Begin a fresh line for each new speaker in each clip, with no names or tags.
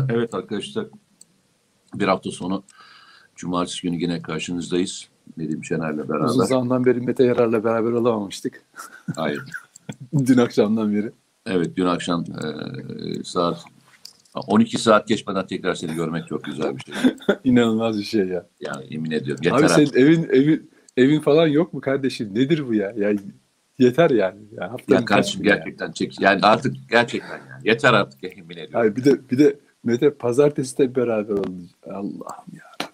evet arkadaşlar bir hafta sonu Cumartesi günü yine karşınızdayız. Nedim Şener'le beraber.
Uzun zamandan beri Mete Yarar'la beraber olamamıştık.
Hayır.
dün akşamdan beri.
Evet dün akşam e, saat 12 saat geçmeden tekrar seni görmek çok güzel bir şey.
İnanılmaz bir şey ya.
Yani yemin ediyorum. Yeter
Abi
artık.
evin, evin, evin falan yok mu kardeşim? Nedir bu ya? Ya yeter yani. Ya,
Ya kardeşim
günü ya?
gerçekten çek. Yani artık gerçekten yani. Yeter artık yemin ediyorum.
Hayır, bir de bir de Mete pazartesi de beraber olacağız. Allah'ım ya.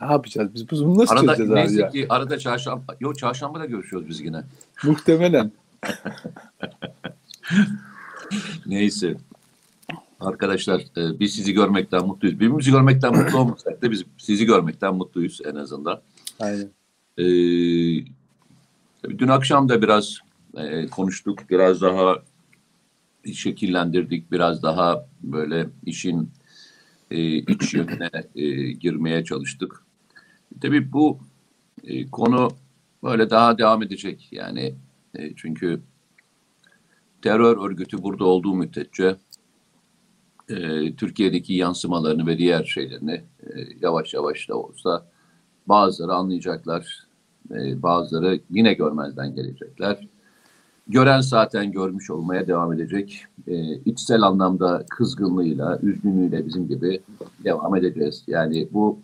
Ne yapacağız biz? Bunu nasıl
Arada
çözeceğiz abi
neyse
ya?
ki arada çarşamba, yok çarşamba da görüşüyoruz biz yine.
Muhtemelen.
Neyse. Arkadaşlar e, biz sizi görmekten mutluyuz. Birbirimizi görmekten mutlu olmasak da biz sizi görmekten mutluyuz en azından.
Aynen.
Tabii dün akşam da biraz e, konuştuk, biraz daha şekillendirdik, biraz daha böyle işin e, iç yönüne e, girmeye çalıştık. Tabii bu e, konu böyle daha devam edecek yani e, çünkü terör örgütü burada olduğu müddetçe e, Türkiye'deki yansımalarını ve diğer şeylerini e, yavaş yavaş da olsa bazıları anlayacaklar, e, bazıları yine görmezden gelecekler. Gören zaten görmüş olmaya devam edecek. E, içsel anlamda kızgınlığıyla, üzgünlüğüyle bizim gibi devam edeceğiz. Yani bu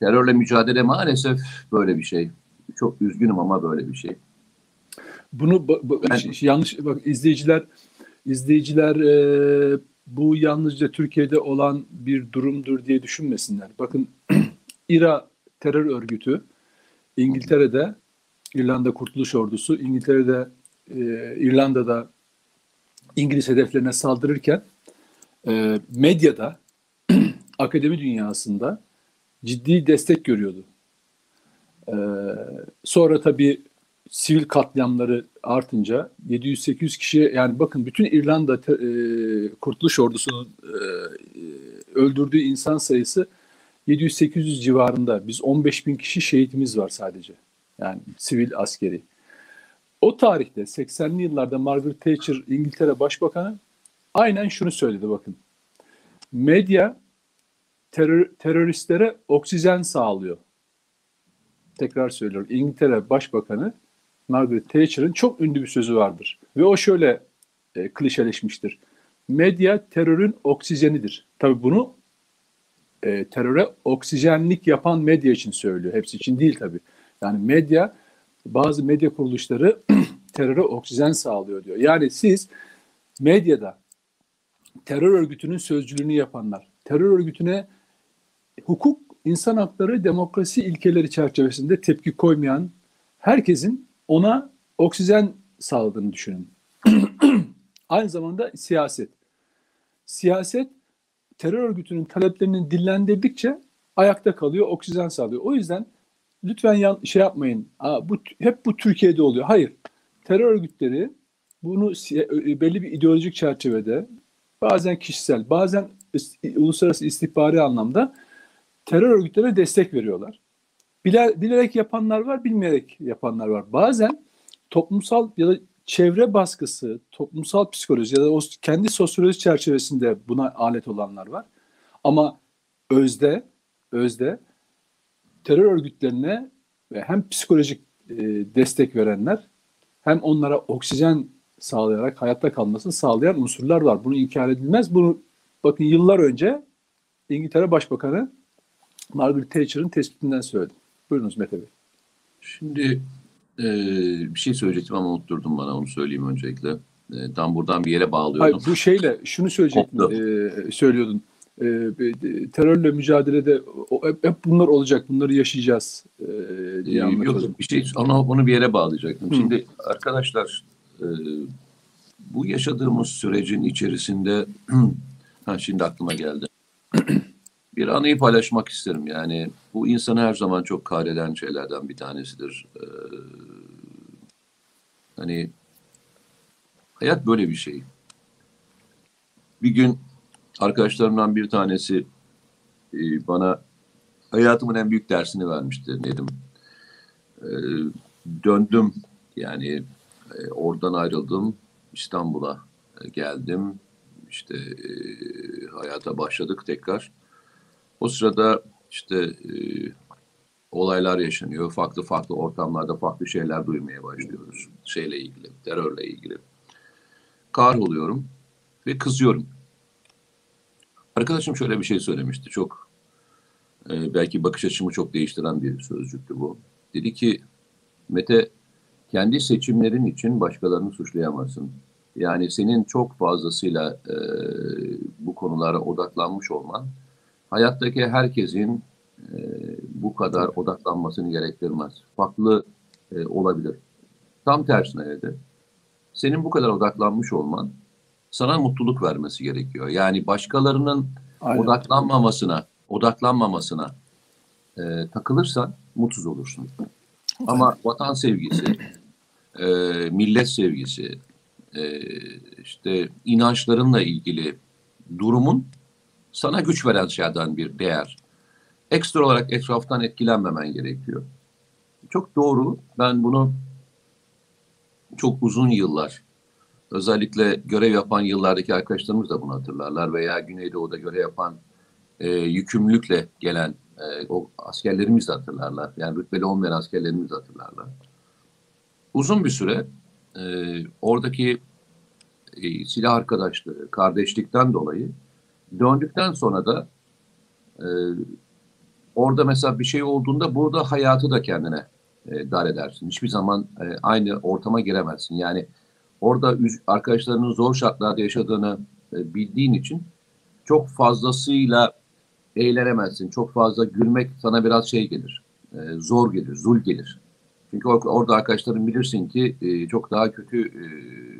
terörle mücadele maalesef böyle bir şey. Çok üzgünüm ama böyle bir şey.
Bunu ş- yanlış bak izleyiciler izleyiciler e, bu yalnızca Türkiye'de olan bir durumdur diye düşünmesinler. Bakın İRA terör örgütü İngiltere'de İrlanda Kurtuluş Ordusu İngiltere'de e, İrlanda'da İngiliz hedeflerine saldırırken e, medyada akademi dünyasında ciddi destek görüyordu. E, sonra tabii sivil katliamları artınca 700-800 kişiye yani bakın bütün İrlanda e, Kurtuluş Ordusu'nun e, öldürdüğü insan sayısı 700-800 civarında. Biz 15 bin kişi şehitimiz var sadece. Yani sivil askeri. O tarihte 80'li yıllarda Margaret Thatcher İngiltere Başbakanı aynen şunu söyledi bakın. Medya terör, teröristlere oksijen sağlıyor. Tekrar söylüyorum. İngiltere Başbakanı Margaret Thatcher'ın çok ünlü bir sözü vardır. Ve o şöyle e, klişeleşmiştir. Medya terörün oksijenidir. Tabii bunu e, teröre oksijenlik yapan medya için söylüyor. Hepsi için değil tabii. Yani medya, bazı medya kuruluşları teröre oksijen sağlıyor diyor. Yani siz medyada terör örgütünün sözcülüğünü yapanlar, terör örgütüne hukuk, insan hakları, demokrasi ilkeleri çerçevesinde tepki koymayan herkesin ona oksijen sağladığını düşünün. Aynı zamanda siyaset. Siyaset terör örgütünün taleplerini dillendirdikçe ayakta kalıyor, oksijen sağlıyor. O yüzden lütfen yan, şey yapmayın. Aa, bu hep bu Türkiye'de oluyor. Hayır. Terör örgütleri bunu si- belli bir ideolojik çerçevede bazen kişisel, bazen uluslararası istihbari anlamda terör örgütlerine destek veriyorlar. Bile, bilerek yapanlar var, bilmeyerek yapanlar var. Bazen toplumsal ya da çevre baskısı, toplumsal psikoloji ya da o kendi sosyoloji çerçevesinde buna alet olanlar var. Ama özde, özde terör örgütlerine ve hem psikolojik e, destek verenler hem onlara oksijen sağlayarak hayatta kalmasını sağlayan unsurlar var. Bunu inkar edilmez. Bunu bakın yıllar önce İngiltere Başbakanı Margaret Thatcher'ın tespitinden söyledim. Buyurunuz Mete Bey.
Şimdi e, bir şey söyleyecektim ama unutturdum bana onu söyleyeyim öncelikle. E, tam buradan bir yere bağlıyordum.
Hayır, bu şeyle şunu söyleyecektim, e, söylüyordun. E, e, terörle mücadelede o, hep, hep bunlar olacak, bunları yaşayacağız e, diye
Ee. Yok bir şey onu, onu bir yere bağlayacaktım.
Hı.
Şimdi arkadaşlar e, bu yaşadığımız sürecin içerisinde ha şimdi aklıma geldi. bir anıyı paylaşmak isterim. Yani bu insanı her zaman çok kahreden şeylerden bir tanesidir. E, hani hayat böyle bir şey. Bir gün arkadaşlarımdan bir tanesi e, bana hayatımın en büyük dersini vermişti Nedim. Ee, döndüm yani e, oradan ayrıldım İstanbul'a e, geldim işte e, hayata başladık tekrar. O sırada işte e, olaylar yaşanıyor. Farklı farklı ortamlarda farklı şeyler duymaya başlıyoruz. Şeyle ilgili, terörle ilgili. Kahroluyorum ve kızıyorum. Arkadaşım şöyle bir şey söylemişti. Çok e, belki bakış açımı çok değiştiren bir sözcüktü bu. Dedi ki Mete kendi seçimlerin için başkalarını suçlayamazsın. Yani senin çok fazlasıyla e, bu konulara odaklanmış olman hayattaki herkesin e, bu kadar odaklanmasını gerektirmez. Farklı e, olabilir. Tam tersine dedi. Senin bu kadar odaklanmış olman sana mutluluk vermesi gerekiyor. Yani başkalarının
Aynen.
odaklanmamasına, odaklanmamasına e, takılırsan mutsuz olursun. Ama vatan sevgisi, e, millet sevgisi, e, işte inançlarınla ilgili durumun sana güç veren şeyden bir değer. Ekstra olarak etraftan etkilenmemen gerekiyor. Çok doğru. Ben bunu çok uzun yıllar özellikle görev yapan yıllardaki arkadaşlarımız da bunu hatırlarlar veya Güneydoğu'da görev yapan e, yükümlülükle gelen e, o askerlerimiz de hatırlarlar. Yani rütbeli olmayan askerlerimiz de hatırlarlar. Uzun bir süre e, oradaki e, silah arkadaşlığı, kardeşlikten dolayı döndükten sonra da e, orada mesela bir şey olduğunda burada hayatı da kendine e, dar edersin. Hiçbir zaman e, aynı ortama giremezsin. Yani orada arkadaşlarının zor şartlarda yaşadığını e, bildiğin için çok fazlasıyla eğlenemezsin. Çok fazla gülmek sana biraz şey gelir. e, zor gelir, zul gelir. Çünkü or- orada arkadaşların bilirsin ki e, çok daha kötü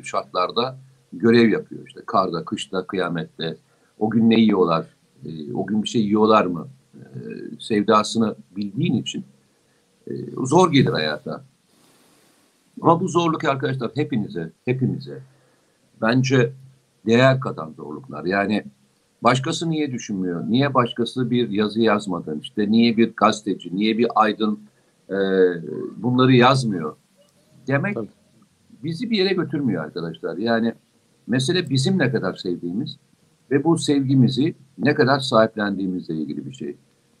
şartlarda görev yapıyor. İşte karda, kışta, kıyamette. O gün ne yiyorlar? O gün bir şey yiyorlar mı? Sevdasını bildiğin için zor gelir hayata. Ama bu zorluk arkadaşlar hepinize, hepimize bence değer katan zorluklar. Yani başkası niye düşünmüyor? Niye başkası bir yazı yazmadı? İşte niye bir gazeteci, niye bir aydın e, bunları yazmıyor? Demek
Tabii.
bizi bir yere götürmüyor arkadaşlar. Yani mesele bizim ne kadar sevdiğimiz ve bu sevgimizi ne kadar sahiplendiğimizle ilgili bir şey.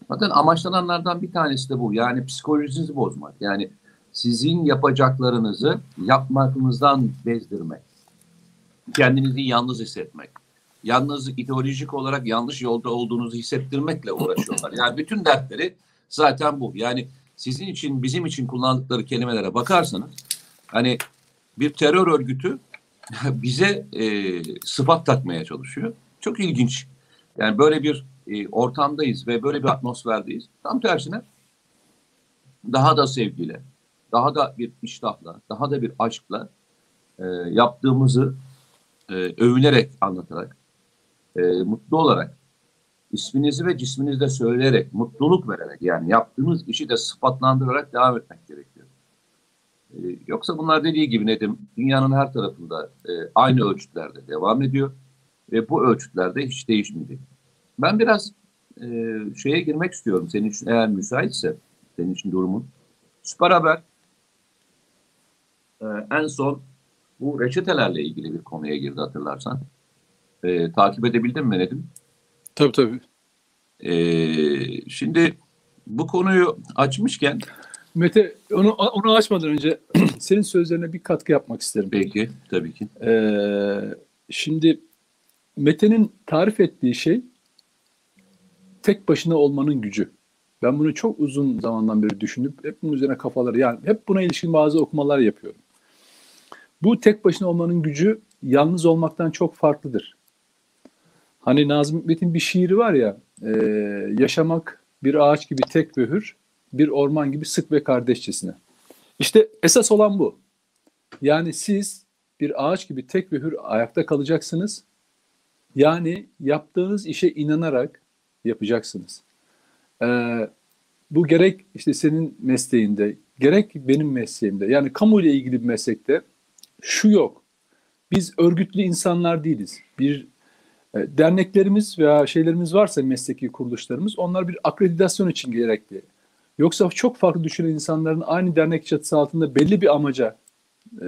Zaten amaçlananlardan bir tanesi de bu. Yani psikolojinizi bozmak. Yani sizin yapacaklarınızı yapmakınızdan bezdirmek. Kendinizi yalnız hissetmek. Yalnız ideolojik olarak yanlış yolda olduğunuzu hissettirmekle uğraşıyorlar. Yani bütün dertleri zaten bu. Yani sizin için, bizim için kullandıkları kelimelere bakarsanız hani bir terör örgütü bize e, sıfat takmaya çalışıyor. Çok ilginç. Yani böyle bir e, ortamdayız ve böyle bir atmosferdeyiz. Tam tersine daha da sevgiyle, daha da bir iştahla, daha da bir aşkla e, yaptığımızı e, övünerek anlatarak, e, mutlu olarak, isminizi ve cisminizi de söyleyerek, mutluluk vererek yani yaptığınız işi de sıfatlandırarak devam etmek gerekiyor. E, yoksa bunlar dediği gibi Nedim, dünyanın her tarafında e, aynı ölçütlerde devam ediyor ve bu ölçütlerde hiç değişmeyecek. Ben biraz e, şeye girmek istiyorum senin için eğer müsaitse, senin için durumun. Süper Haber e, en son bu reçetelerle ilgili bir konuya girdi hatırlarsan. E, takip edebildin mi Nedim?
Tabii tabii.
E, şimdi bu konuyu açmışken
Mete onu onu açmadan önce senin sözlerine bir katkı yapmak isterim.
belki tabii ki.
Ee, şimdi Mete'nin tarif ettiği şey tek başına olmanın gücü. Ben bunu çok uzun zamandan beri düşünüp hep bunun üzerine kafaları yani hep buna ilişkin bazı okumalar yapıyorum. Bu tek başına olmanın gücü yalnız olmaktan çok farklıdır. Hani Nazım Hikmet'in bir şiiri var ya e, yaşamak bir ağaç gibi tek ve hür, bir orman gibi sık ve kardeşçesine. İşte esas olan bu. Yani siz bir ağaç gibi tek ve hür ayakta kalacaksınız. Yani yaptığınız işe inanarak yapacaksınız. Ee, bu gerek işte senin mesleğinde, gerek benim mesleğimde. Yani kamu ile ilgili bir meslekte şu yok. Biz örgütlü insanlar değiliz. Bir e, derneklerimiz veya şeylerimiz varsa mesleki kuruluşlarımız onlar bir akreditasyon için gerekli. Yoksa çok farklı düşünen insanların aynı dernek çatısı altında belli bir amaca e,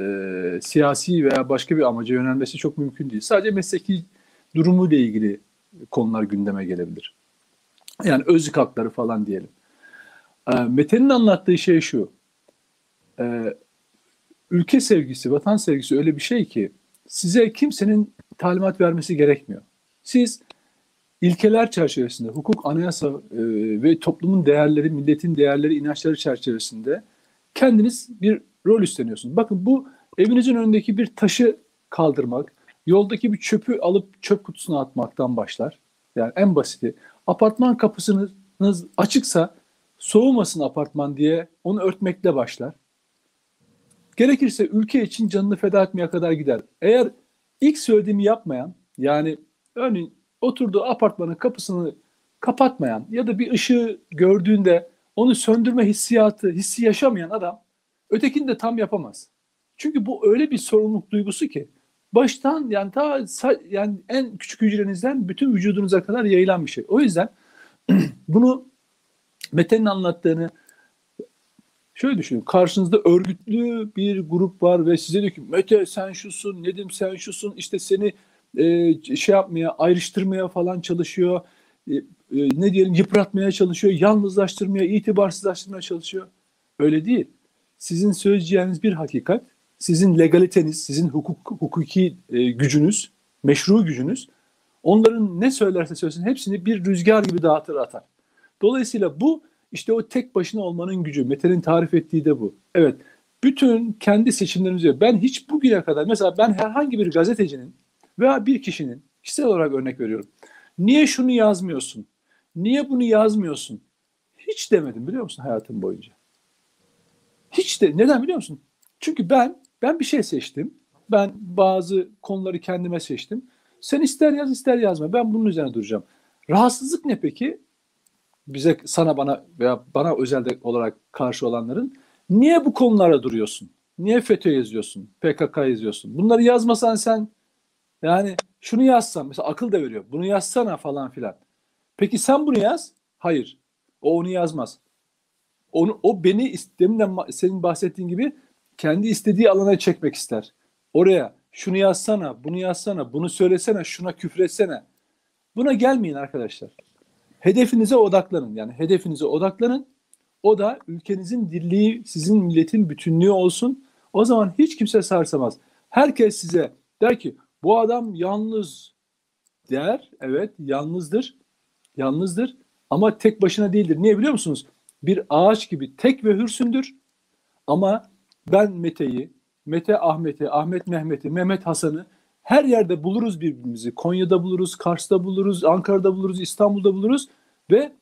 siyasi veya başka bir amaca yönelmesi çok mümkün değil. Sadece mesleki durumuyla ilgili konular gündeme gelebilir. Yani özlük hakları falan diyelim. E, Mete'nin anlattığı şey şu. E, ülke sevgisi, vatan sevgisi öyle bir şey ki size kimsenin talimat vermesi gerekmiyor. Siz ilkeler çerçevesinde, hukuk, anayasa e, ve toplumun değerleri, milletin değerleri, inançları çerçevesinde kendiniz bir rol üstleniyorsunuz. Bakın bu evinizin önündeki bir taşı kaldırmak, yoldaki bir çöpü alıp çöp kutusuna atmaktan başlar. Yani en basiti. Apartman kapısınız açıksa soğumasın apartman diye onu örtmekle başlar. Gerekirse ülke için canını feda etmeye kadar gider. Eğer ilk söylediğimi yapmayan yani örneğin oturduğu apartmanın kapısını kapatmayan ya da bir ışığı gördüğünde onu söndürme hissiyatı, hissi yaşamayan adam ötekini de tam yapamaz. Çünkü bu öyle bir sorumluluk duygusu ki baştan yani ta yani en küçük hücrenizden bütün vücudunuza kadar yayılan bir şey. O yüzden bunu Mete'nin anlattığını şöyle düşünün. Karşınızda örgütlü bir grup var ve size diyor ki Mete sen şusun, Nedim sen şusun işte seni e, şey yapmaya, ayrıştırmaya falan çalışıyor. E, e, ne diyelim yıpratmaya çalışıyor, yalnızlaştırmaya, itibarsızlaştırmaya çalışıyor. Öyle değil. Sizin söyleyeceğiniz bir hakikat, sizin legaliteniz, sizin hukuk, hukuki e, gücünüz, meşru gücünüz onların ne söylerse söylesin hepsini bir rüzgar gibi dağıtır atar. Dolayısıyla bu işte o tek başına olmanın gücü. Mete'nin tarif ettiği de bu. Evet, bütün kendi seçimlerimizi ben hiç bugüne kadar mesela ben herhangi bir gazetecinin veya bir kişinin kişisel olarak örnek veriyorum. Niye şunu yazmıyorsun? Niye bunu yazmıyorsun? Hiç demedim biliyor musun hayatım boyunca. Hiç de neden biliyor musun? Çünkü ben ben bir şey seçtim. Ben bazı konuları kendime seçtim. Sen ister yaz ister yazma. Ben bunun üzerine duracağım. Rahatsızlık ne peki? Bize sana bana veya bana özel olarak karşı olanların niye bu konulara duruyorsun? Niye FETÖ yazıyorsun? PKK yazıyorsun? Bunları yazmasan sen yani şunu yazsam mesela akıl da veriyor. Bunu yazsana falan filan. Peki sen bunu yaz. Hayır. O onu yazmaz. Onu, o beni deminden senin bahsettiğin gibi kendi istediği alana çekmek ister. Oraya şunu yazsana, bunu yazsana, bunu söylesene, şuna küfretsene. Buna gelmeyin arkadaşlar. Hedefinize odaklanın. Yani hedefinize odaklanın. O da ülkenizin dirliği, sizin milletin bütünlüğü olsun. O zaman hiç kimse sarsamaz. Herkes size der ki bu adam yalnız der. Evet yalnızdır. Yalnızdır ama tek başına değildir. Niye biliyor musunuz? Bir ağaç gibi tek ve hürsündür. Ama ben Mete'yi, Mete Ahmet'i, Ahmet Mehmet'i, Mehmet Hasan'ı her yerde buluruz birbirimizi. Konya'da buluruz, Kars'ta buluruz, Ankara'da buluruz, İstanbul'da buluruz ve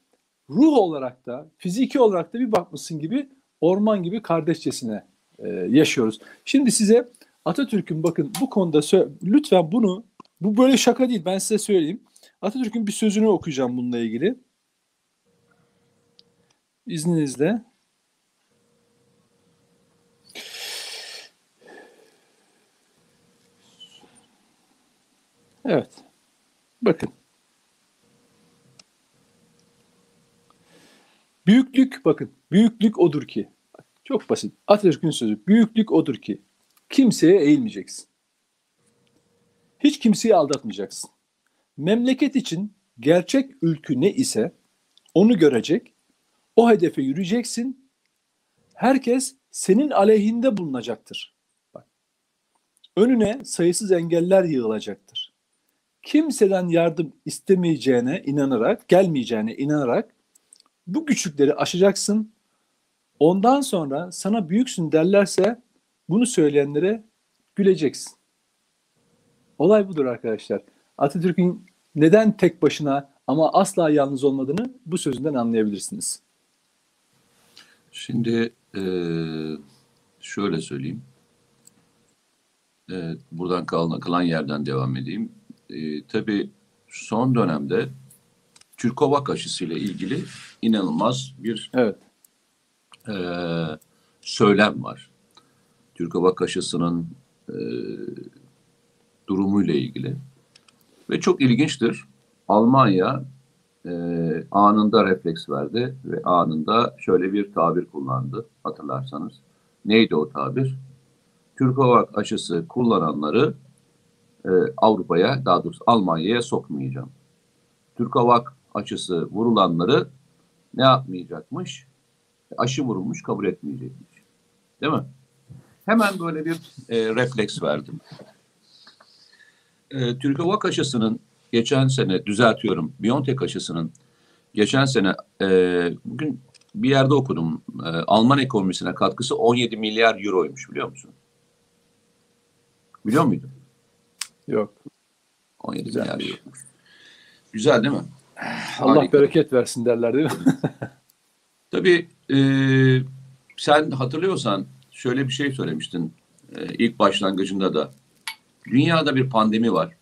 ruh olarak da, fiziki olarak da bir bakmışsın gibi orman gibi kardeşçesine e, yaşıyoruz. Şimdi size Atatürk'ün bakın bu konuda lütfen bunu bu böyle şaka değil ben size söyleyeyim. Atatürk'ün bir sözünü okuyacağım bununla ilgili. İzninizle. Evet. Bakın. Büyüklük bakın. Büyüklük odur ki. Çok basit. Atatürk'ün sözü. Büyüklük odur ki kimseye eğilmeyeceksin. Hiç kimseyi aldatmayacaksın. Memleket için gerçek ülkü ne ise onu görecek, o hedefe yürüyeceksin. Herkes senin aleyhinde bulunacaktır. Bak. Önüne sayısız engeller yığılacaktır. Kimseden yardım istemeyeceğine inanarak, gelmeyeceğine inanarak bu güçlükleri aşacaksın. Ondan sonra sana büyüksün derlerse bunu söyleyenlere güleceksin. Olay budur arkadaşlar. Atatürk'ün neden tek başına ama asla yalnız olmadığını bu sözünden anlayabilirsiniz.
Şimdi e, şöyle söyleyeyim. E, buradan kalan, kalan yerden devam edeyim. E, tabii son dönemde Türkovak aşısıyla ilgili inanılmaz bir evet. e, söylem var. Türk Hava Kaşısı'nın e, durumuyla ilgili. Ve çok ilginçtir. Almanya e, anında refleks verdi ve anında şöyle bir tabir kullandı hatırlarsanız. Neydi o tabir? Türk Hava aşısı kullananları e, Avrupa'ya daha doğrusu Almanya'ya sokmayacağım. Türkovak aşısı vurulanları ne yapmayacakmış? Aşı vurulmuş kabul etmeyecekmiş. Değil mi? Hemen böyle bir e, refleks verdim. E, Türkovak aşısının geçen sene düzeltiyorum. Biontech aşısının geçen sene e, bugün bir yerde okudum. E, Alman ekonomisine katkısı 17 milyar euroymuş biliyor musun? Biliyor muydun?
Yok.
17
Güzelmiş.
milyar euro. Güzel değil mi?
Allah
Harika.
bereket versin derler değil mi?
Tabii e, sen hatırlıyorsan şöyle bir şey söylemiştin e, ilk başlangıcında da. Dünyada bir pandemi var.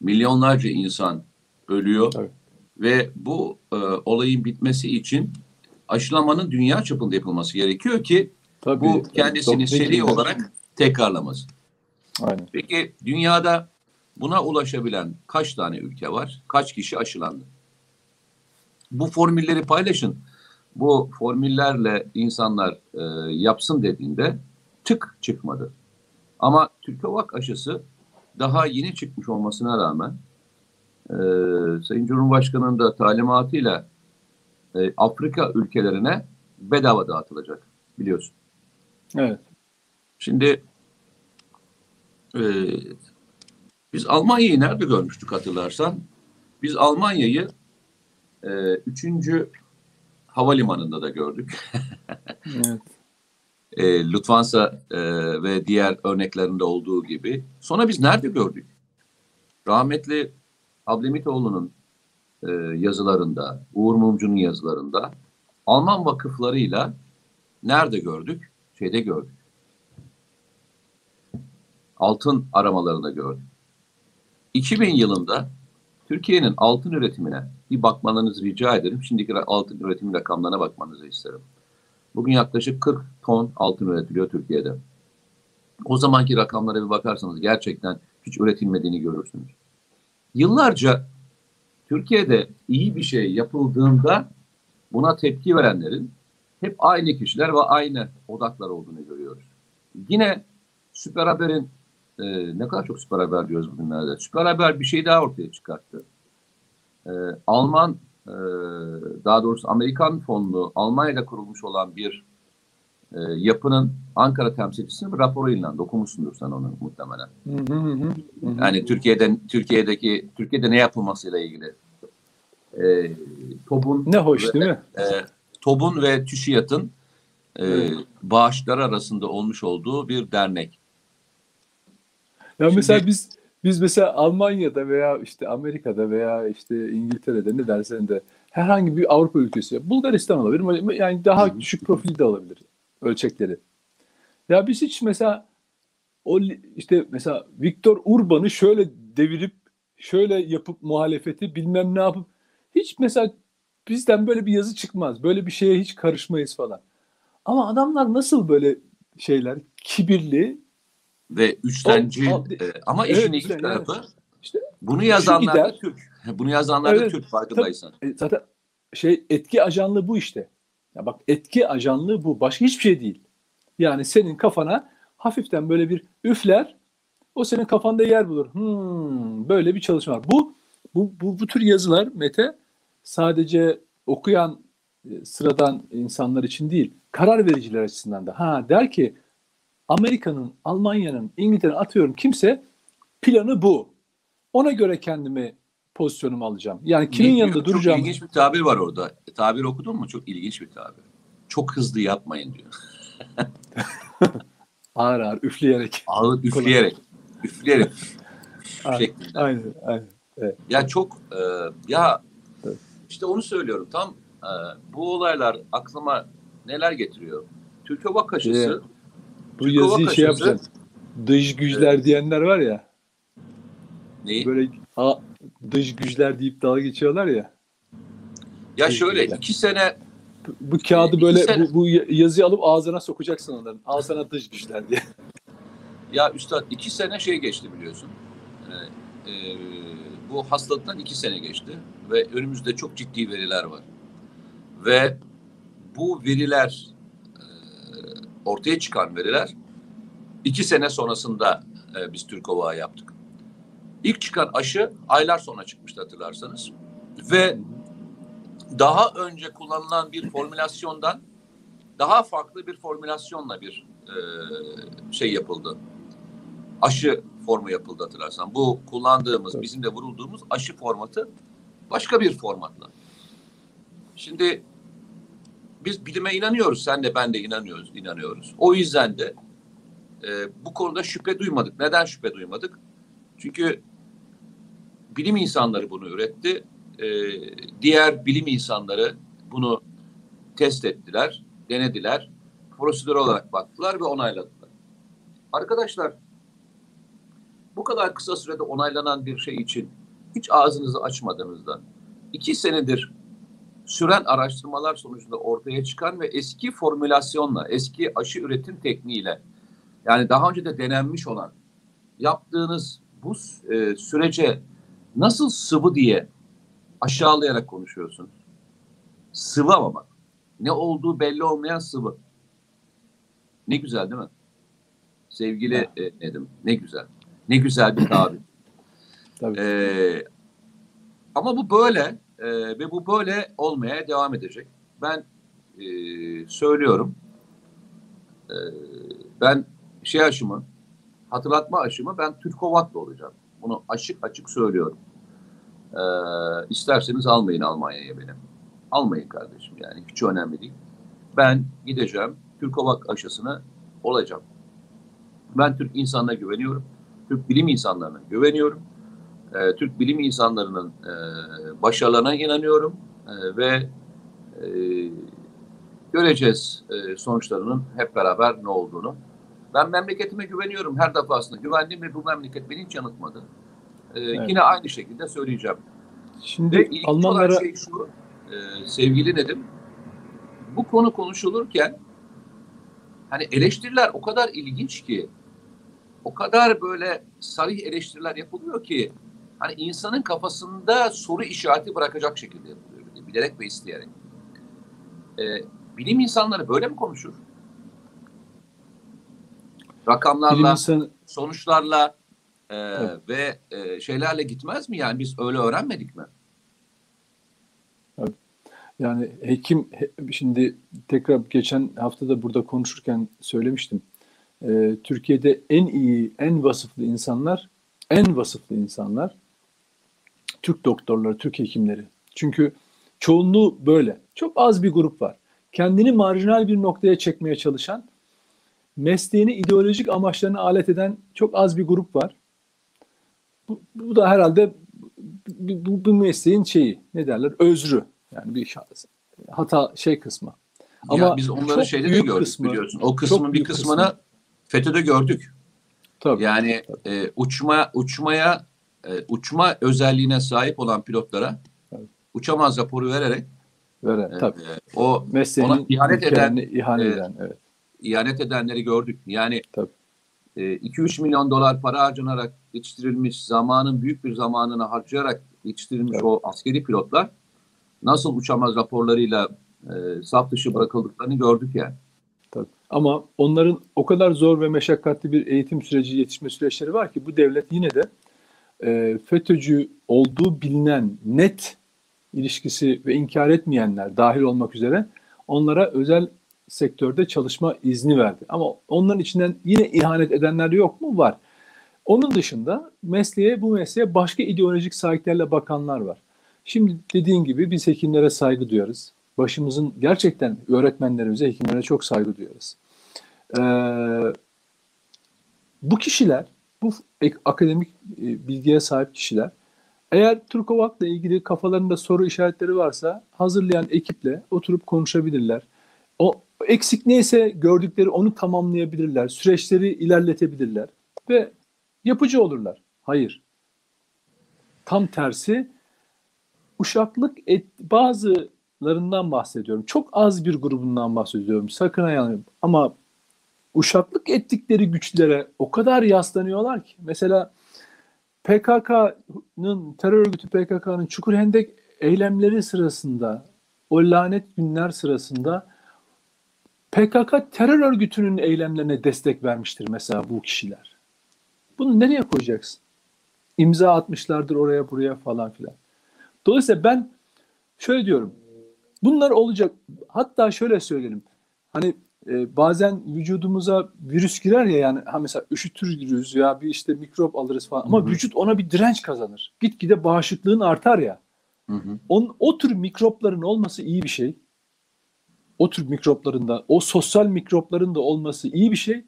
Milyonlarca insan ölüyor
Tabii.
ve bu e, olayın bitmesi için aşılamanın dünya çapında yapılması gerekiyor ki
Tabii.
bu
tabii.
kendisini
Doktor
seri olarak tekrarlamasın.
Aynen.
Peki dünyada buna ulaşabilen kaç tane ülke var? Kaç kişi aşılandı? Bu formülleri paylaşın. Bu formüllerle insanlar e, yapsın dediğinde tık çıkmadı. Ama Türkovak aşısı daha yeni çıkmış olmasına rağmen e, Sayın Cumhurbaşkanı'nın da talimatıyla e, Afrika ülkelerine bedava dağıtılacak biliyorsun.
Evet.
Şimdi e, biz Almanya'yı nerede görmüştük hatırlarsan? Biz Almanya'yı e, üçüncü havalimanında da gördük.
evet.
E, Lufthansa e, ve diğer örneklerinde olduğu gibi. Sonra biz nerede gördük? Rahmetli Ablemitoğlu'nun e, yazılarında, Uğur Mumcu'nun yazılarında Alman vakıflarıyla nerede gördük? Şeyde gördük. Altın aramalarında gördük. 2000 yılında Türkiye'nin altın üretimine bir bakmanızı rica ederim. Şimdiki altın üretimi rakamlarına bakmanızı isterim. Bugün yaklaşık 40 ton altın üretiliyor Türkiye'de. O zamanki rakamlara bir bakarsanız gerçekten hiç üretilmediğini görürsünüz. Yıllarca Türkiye'de iyi bir şey yapıldığında buna tepki verenlerin hep aynı kişiler ve aynı odaklar olduğunu görüyoruz. Yine Süper Haber'in e, ne kadar çok Süper Haber diyoruz bugünlerde. Süper Haber bir şey daha ortaya çıkarttı. E, Alman e, daha doğrusu Amerikan fonlu Almanya'da kurulmuş olan bir e, yapının Ankara temsilcisinin raporu yayınlandı. Okumuşsundur sen onu muhtemelen. Yani Türkiye'den Türkiye'deki Türkiye'de ne yapılmasıyla ilgili. E, TOB'un
ne hoş değil mi?
e, TOB'un ve TÜŞİAD'ın e,
Evet.
bağışları arasında olmuş olduğu bir dernek.
Ya
Şimdi-
mesela biz biz mesela Almanya'da veya işte Amerika'da veya işte İngiltere'de ne dersen de herhangi bir Avrupa ülkesi, Bulgaristan olabilir, yani daha düşük profil de olabilir ölçekleri. Ya biz hiç mesela o işte mesela Viktor Urban'ı şöyle devirip şöyle yapıp muhalefeti bilmem ne yapıp hiç mesela bizden böyle bir yazı çıkmaz. Böyle bir şeye hiç karışmayız falan. Ama adamlar nasıl böyle şeyler kibirli,
ve üçtenci
Al- al-
e, ama
Evet,
işin ilginç tarafı
İşte
bunu yazanlar da. Türk. Bunu yazanlar da
Evet,
Türk farkındaysan.
E, zaten şey etki ajanlığı bu işte. Ya bak etki ajanlığı bu. Başka hiçbir şey değil. Yani senin kafana hafiften böyle bir üfler. O senin kafanda yer bulur. Hmm, böyle bir çalışma var. Bu bu bu, bu tür yazılar Mete sadece okuyan e, sıradan insanlar için değil, karar vericiler açısından da. Ha der ki Amerika'nın, Almanya'nın, İngiltere'nin atıyorum kimse planı bu. Ona göre kendimi pozisyonumu alacağım. Yani kimin
diyor?
yanında
Çok
duracağım?
ilginç bir tabir var orada. E, tabir okudun mu? Çok ilginç bir tabir. Çok hızlı yapmayın diyor.
Ağır ağır üfleyerek.
Ağır üfleyerek. üfleyerek şeklinde.
aynen, aynen.
Ya çok e, ya
Evet.
işte onu söylüyorum. Tam e, bu olaylar aklıma neler getiriyor? Türkovak aşısı
Evet. Bu
Türkovak
yazıyı şey yapacaksın. Dış güçler diyenler var ya.
neyi?
Böyle a, dış güçler deyip dalga geçiyorlar ya.
Ya
dış
şöyle
güçler.
iki sene
Bu, kağıdı böyle
sene-
bu, bu yazıyı alıp ağzına sokacaksın onların. Al sana dış güçler diye.
ya üstad iki sene şey geçti biliyorsun. E, e, bu hastalıktan iki sene geçti ve önümüzde çok ciddi veriler var. Ve bu veriler ortaya çıkan veriler iki sene sonrasında e, biz Türkovak'ı yaptık. İlk çıkan aşı aylar sonra çıkmıştı hatırlarsanız. Ve daha önce kullanılan bir formülasyondan daha farklı bir formülasyonla bir e, şey yapıldı. Aşı formu yapıldı hatırlarsan. Bu kullandığımız, bizim de vurulduğumuz aşı formatı başka bir formatla. Şimdi biz bilime inanıyoruz. Sen de ben de inanıyoruz. inanıyoruz. O yüzden de e, bu konuda şüphe duymadık. Neden şüphe duymadık? Çünkü bilim insanları bunu üretti. E, diğer bilim insanları bunu test ettiler, denediler. Prosedür olarak baktılar ve onayladılar. Arkadaşlar bu kadar kısa sürede onaylanan bir şey için hiç ağzınızı açmadığınızda iki senedir süren araştırmalar sonucunda ortaya çıkan ve eski formülasyonla, eski aşı üretim tekniğiyle yani daha önce de denenmiş olan yaptığınız bu e, sürece nasıl sıvı diye aşağılayarak konuşuyorsunuz? Sıvı ama bak. Ne olduğu belli olmayan sıvı. Ne güzel değil mi? Sevgili e, Nedim, ne güzel. Ne güzel bir tabir.
Tabii.
Ee, ama bu böyle e, ve bu böyle olmaya devam edecek. Ben e, söylüyorum. E, ben şey aşımı, hatırlatma aşımı ben Türkovak'la olacağım. Bunu açık açık söylüyorum. E, isterseniz almayın Almanya'ya beni. Almayın kardeşim yani hiç önemli değil. Ben gideceğim Türkovak aşısını olacağım. Ben Türk insanına güveniyorum. Türk bilim insanlarına güveniyorum. Ee, Türk bilim insanlarının e, başarılarına inanıyorum Ee, ve e, göreceğiz e, sonuçlarının hep beraber ne olduğunu. Ben memleketime güveniyorum her defasında. Güvendim ve bu memleket beni hiç yanıltmadı. Ee,
Evet.
Yine aynı şekilde söyleyeceğim.
Şimdi
Ve
Almanlara
şey şu, e, sevgili Nedim, bu konu konuşulurken hani eleştiriler o kadar ilginç ki, o kadar böyle sarih eleştiriler yapılıyor ki, hani insanın kafasında soru işareti bırakacak şekilde yapılıyor. Bilerek ve isteyerek. E, bilim insanları böyle mi konuşur? Rakamlarla,
insanı
sonuçlarla e,
Evet.
ve e, şeylerle gitmez mi? Yani biz öyle öğrenmedik mi?
Yani hekim he- şimdi tekrar geçen hafta da burada konuşurken söylemiştim. Ee, Türkiye'de en iyi, en vasıflı insanlar, en vasıflı insanlar Türk doktorları, Türk hekimleri. Çünkü çoğunluğu böyle. Çok az bir grup var. Kendini marjinal bir noktaya çekmeye çalışan, mesleğini ideolojik amaçlarına alet eden çok az bir grup var. Bu, bu da herhalde bu, bu, bu mesleğin şeyi, ne derler, özrü. Yani bir hata şey kısmı.
Ama
Ama
biz onları şeyde de gördük
kısmı-
biliyorsun. O kısmın bir kısmını
kısmı-
FETÖ'de gördük.
Tabii.
Yani e, uçma uçmaya e, uçma özelliğine sahip olan pilotlara
Evet.
uçamaz raporu vererek
Böyle,
e,
tabii.
e, o
Mesleğinin
ona ihanet
ilkelerine ihanet
e,
eden, evet.
ihanet edenleri gördük. Yani
Tabii.
e, 2-3 milyon dolar para harcanarak yetiştirilmiş, zamanın büyük bir zamanını harcayarak yetiştirilmiş
Tabii.
o askeri pilotlar nasıl uçamaz raporlarıyla e, saf dışı bırakıldıklarını gördük yani.
Tabii. Ama onların o kadar zor ve meşakkatli bir eğitim süreci, yetişme süreçleri var ki bu devlet yine de e, FETÖ'cü olduğu bilinen net ilişkisi ve inkar etmeyenler dahil olmak üzere onlara özel sektörde çalışma izni verdi. Ama onların içinden yine ihanet edenler yok mu? Var. Onun dışında mesleğe bu mesleğe başka ideolojik sahiplerle bakanlar var. Şimdi dediğin gibi biz hekimlere saygı duyarız. Başımızın gerçekten öğretmenlerimize, hekimlere çok saygı duyarız. Ee, bu kişiler, bu akademik e, bilgiye sahip kişiler eğer Turkovak'la ilgili kafalarında soru işaretleri varsa hazırlayan ekiple oturup konuşabilirler. O eksik neyse gördükleri onu tamamlayabilirler. Süreçleri ilerletebilirler ve yapıcı olurlar. Hayır. Tam tersi uşaklık et, bazılarından bahsediyorum. Çok az bir grubundan bahsediyorum. Sakın ayağını. Ama uşaklık ettikleri güçlere o kadar yaslanıyorlar ki. Mesela PKK'nın terör örgütü PKK'nın Çukurhendek eylemleri sırasında o lanet günler sırasında PKK terör örgütünün eylemlerine destek vermiştir mesela bu kişiler. Bunu nereye koyacaksın? imza atmışlardır oraya buraya falan filan. Dolayısıyla ben şöyle diyorum. Bunlar olacak. Hatta şöyle söyleyelim. Hani e, bazen vücudumuza virüs girer ya yani ha mesela üşütürüz ya bir işte mikrop alırız falan ama hı hı. vücut ona bir direnç kazanır. Gitgide bağışıklığın artar ya. On, o tür mikropların olması iyi bir şey. O tür mikropların da o sosyal mikropların da olması iyi bir şey.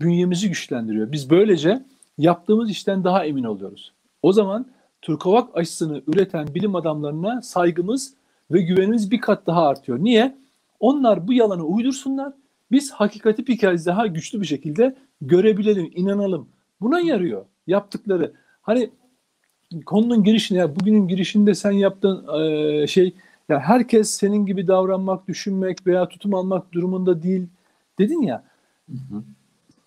Bünyemizi güçlendiriyor. Biz böylece yaptığımız işten daha emin oluyoruz. O zaman Turkovak aşısını üreten bilim adamlarına saygımız ve güvenimiz bir kat daha artıyor. Niye? Onlar bu yalanı uydursunlar. Biz hakikati bir kez daha güçlü bir şekilde görebilelim, inanalım. Buna yarıyor yaptıkları. Hani konunun girişine, ya bugünün girişinde sen yaptığın e, şey, ya herkes senin gibi davranmak, düşünmek veya tutum almak durumunda değil dedin ya. Hı hı.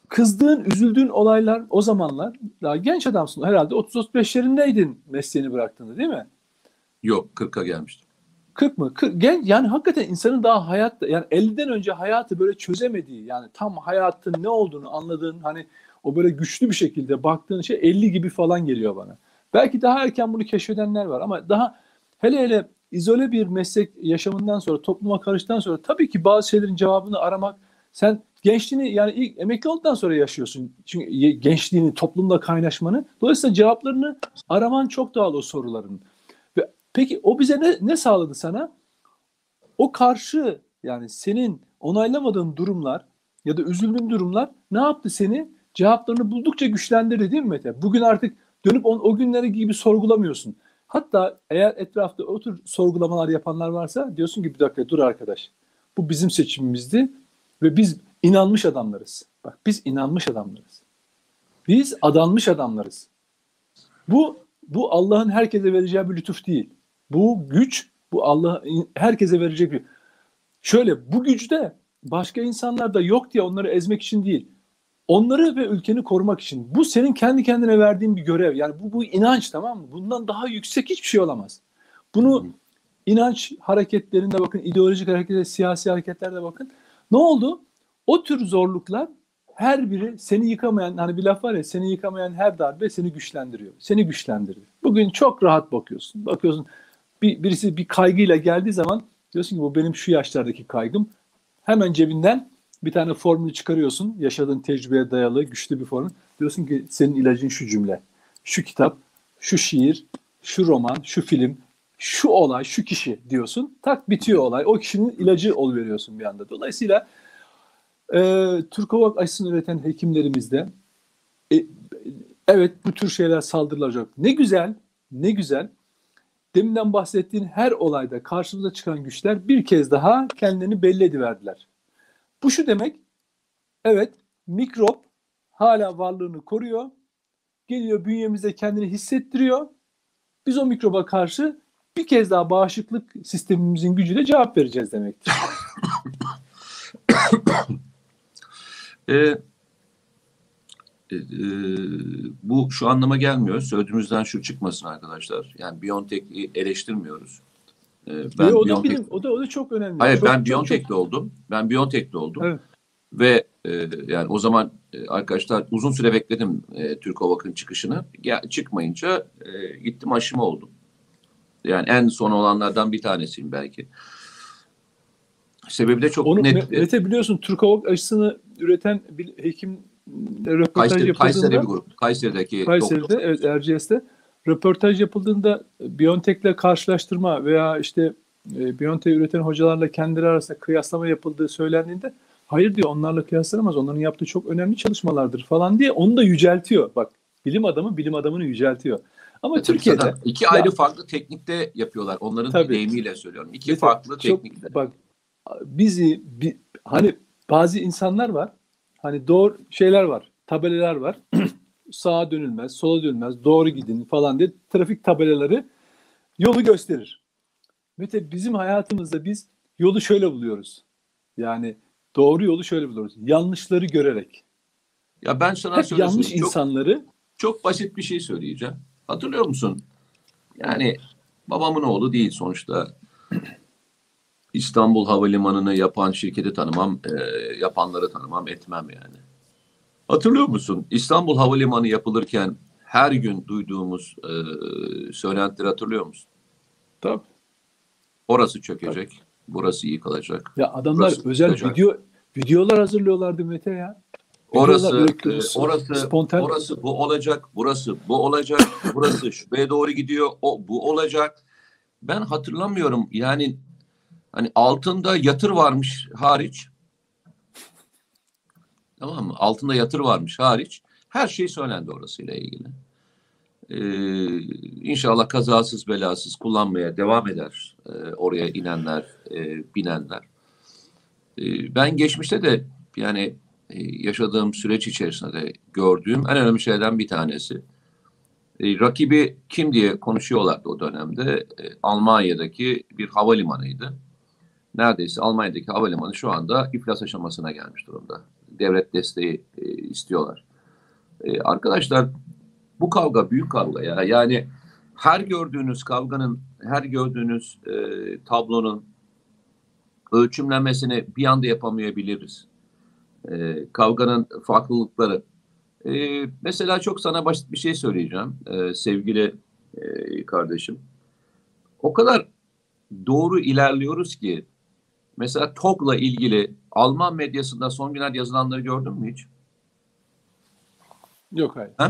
Kızdığın, üzüldüğün olaylar o zamanlar daha genç adamsın. Herhalde 30-35'lerindeydin mesleğini bıraktığında değil mi?
Yok 40'a gelmiştim.
40 mı? 40, genç, yani hakikaten insanın daha hayatta yani 50'den önce hayatı böyle çözemediği yani tam hayatın ne olduğunu anladığın hani o böyle güçlü bir şekilde baktığın şey 50 gibi falan geliyor bana. Belki daha erken bunu keşfedenler var ama daha hele hele izole bir meslek yaşamından sonra topluma karıştıktan sonra tabii ki bazı şeylerin cevabını aramak sen gençliğini yani ilk emekli olduktan sonra yaşıyorsun. Çünkü gençliğini, toplumla kaynaşmanı. Dolayısıyla cevaplarını araman çok doğal o soruların. Peki o bize ne, ne sağladı sana? O karşı yani senin onaylamadığın durumlar ya da üzüldüğün durumlar ne yaptı seni? Cevaplarını buldukça güçlendirdi değil mi Mete? Bugün artık dönüp on, o günleri gibi sorgulamıyorsun. Hatta eğer etrafta o tür sorgulamalar yapanlar varsa diyorsun ki bir dakika dur arkadaş. Bu bizim seçimimizdi ve biz inanmış adamlarız. Bak biz inanmış adamlarız. Biz adanmış adamlarız. Bu bu Allah'ın herkese vereceği bir lütuf değil. Bu güç bu Allah herkese verecek bir. Şöyle bu güçte başka insanlar da yok diye onları ezmek için değil. Onları ve ülkeni korumak için. Bu senin kendi kendine verdiğin bir görev. Yani bu, bu inanç tamam mı? Bundan daha yüksek hiçbir şey olamaz. Bunu inanç hareketlerinde bakın, ideolojik hareketlerde, siyasi hareketlerde bakın. Ne oldu? O tür zorluklar her biri seni yıkamayan, hani bir laf var ya seni yıkamayan her darbe seni güçlendiriyor. Seni güçlendiriyor. Bugün çok rahat bakıyorsun. Bakıyorsun bir, birisi bir kaygıyla geldiği zaman diyorsun ki bu benim şu yaşlardaki kaygım. Hemen cebinden bir tane formülü çıkarıyorsun. Yaşadığın tecrübeye dayalı güçlü bir formül. Diyorsun ki senin ilacın şu cümle, şu kitap, şu şiir, şu roman, şu film, şu olay, şu kişi diyorsun. Tak bitiyor olay. O kişinin ilacı ol bir anda. Dolayısıyla e, Türkovak aşısını üreten hekimlerimizde e, evet bu tür şeyler saldırılacak. Ne güzel, ne güzel. Deminden bahsettiğin her olayda karşımıza çıkan güçler bir kez daha kendilerini belli ediverdiler. Bu şu demek, evet mikrop hala varlığını koruyor, geliyor bünyemizde kendini hissettiriyor. Biz o mikroba karşı bir kez daha bağışıklık sistemimizin gücüyle cevap vereceğiz demektir.
E, e, e, bu şu anlama gelmiyor. Sözümüzden şu çıkmasın arkadaşlar. Yani Biontech'i eleştirmiyoruz.
E, ben Yo, o, da benim, o da o da çok önemli.
Hayır
çok,
ben Biontech'te çok... oldum. Ben Biontech'te oldum. Evet. Ve e, yani o zaman e, arkadaşlar uzun süre bekledim e, Türk Ovak'ın çıkışını. Ya, çıkmayınca e, gittim aşımı oldum. Yani en son olanlardan bir tanesiyim belki. Sebebi de çok
Onu,
net.
Mete biliyorsun Türk aşısını üreten bir hekim röportaj
Kayseri,
yapıldığında
Kayseri bir grup. Kayseri'deki
Kayseri'de doktor. evet RGS'te röportaj yapıldığında BioNTech'le karşılaştırma veya işte e, BioNTech üreten hocalarla kendileri arasında kıyaslama yapıldığı söylendiğinde hayır diyor onlarla kıyaslanamaz. Onların yaptığı çok önemli çalışmalardır falan diye onu da yüceltiyor. Bak bilim adamı bilim adamını yüceltiyor. Ama evet, Türkiye'de
iki ayrı ya, farklı teknikte yapıyorlar. Onların tabii, deyimiyle söylüyorum. İki farklı çok, teknikte.
Bak bizi bir, hani bazı insanlar var. Hani doğru şeyler var. Tabelalar var. Sağa dönülmez, sola dönülmez, doğru gidin falan diye trafik tabelaları yolu gösterir. Mete bizim hayatımızda biz yolu şöyle buluyoruz. Yani doğru yolu şöyle buluyoruz. Yanlışları görerek.
Ya ben sana
Hep yanlış çok, insanları
çok basit bir şey söyleyeceğim. Hatırlıyor musun? Yani babamın oğlu değil sonuçta. İstanbul Havalimanı'nı yapan şirketi tanımam, e, yapanları tanımam, etmem yani. Hatırlıyor musun? İstanbul Havalimanı yapılırken her gün duyduğumuz e, söylentileri hatırlıyor musun?
Tabii.
Orası çökecek, burası yıkılacak.
Ya adamlar özel
çıkacak.
video videolar hazırlıyorlardı Mete ya.
Orası, e, orası,
spontan.
orası bu olacak, burası bu olacak, burası şuraya doğru gidiyor, o bu olacak. Ben hatırlamıyorum yani hani altında yatır varmış hariç. Tamam mı? Altında yatır varmış hariç. Her şey söylendi orasıyla ilgili. Ee, inşallah kazasız belasız kullanmaya devam eder e, oraya inenler, e, binenler. E, ben geçmişte de yani e, yaşadığım süreç içerisinde de gördüğüm en önemli şeylerden bir tanesi. E, rakibi kim diye konuşuyorlardı o dönemde. E, Almanya'daki bir havalimanıydı. Neredeyse Almanya'daki havalimanı şu anda iflas aşamasına gelmiş durumda. Devlet desteği e, istiyorlar. E, arkadaşlar bu kavga büyük kavga ya. Yani her gördüğünüz kavganın, her gördüğünüz e, tablonun ölçümlenmesini bir anda yapamayabiliriz. E, kavganın farklılıkları. E, mesela çok sana basit bir şey söyleyeceğim e, sevgili e, kardeşim. O kadar doğru ilerliyoruz ki mesela TOG'la ilgili Alman medyasında son günlerde yazılanları gördün mü hiç?
Yok hayır.
Ha?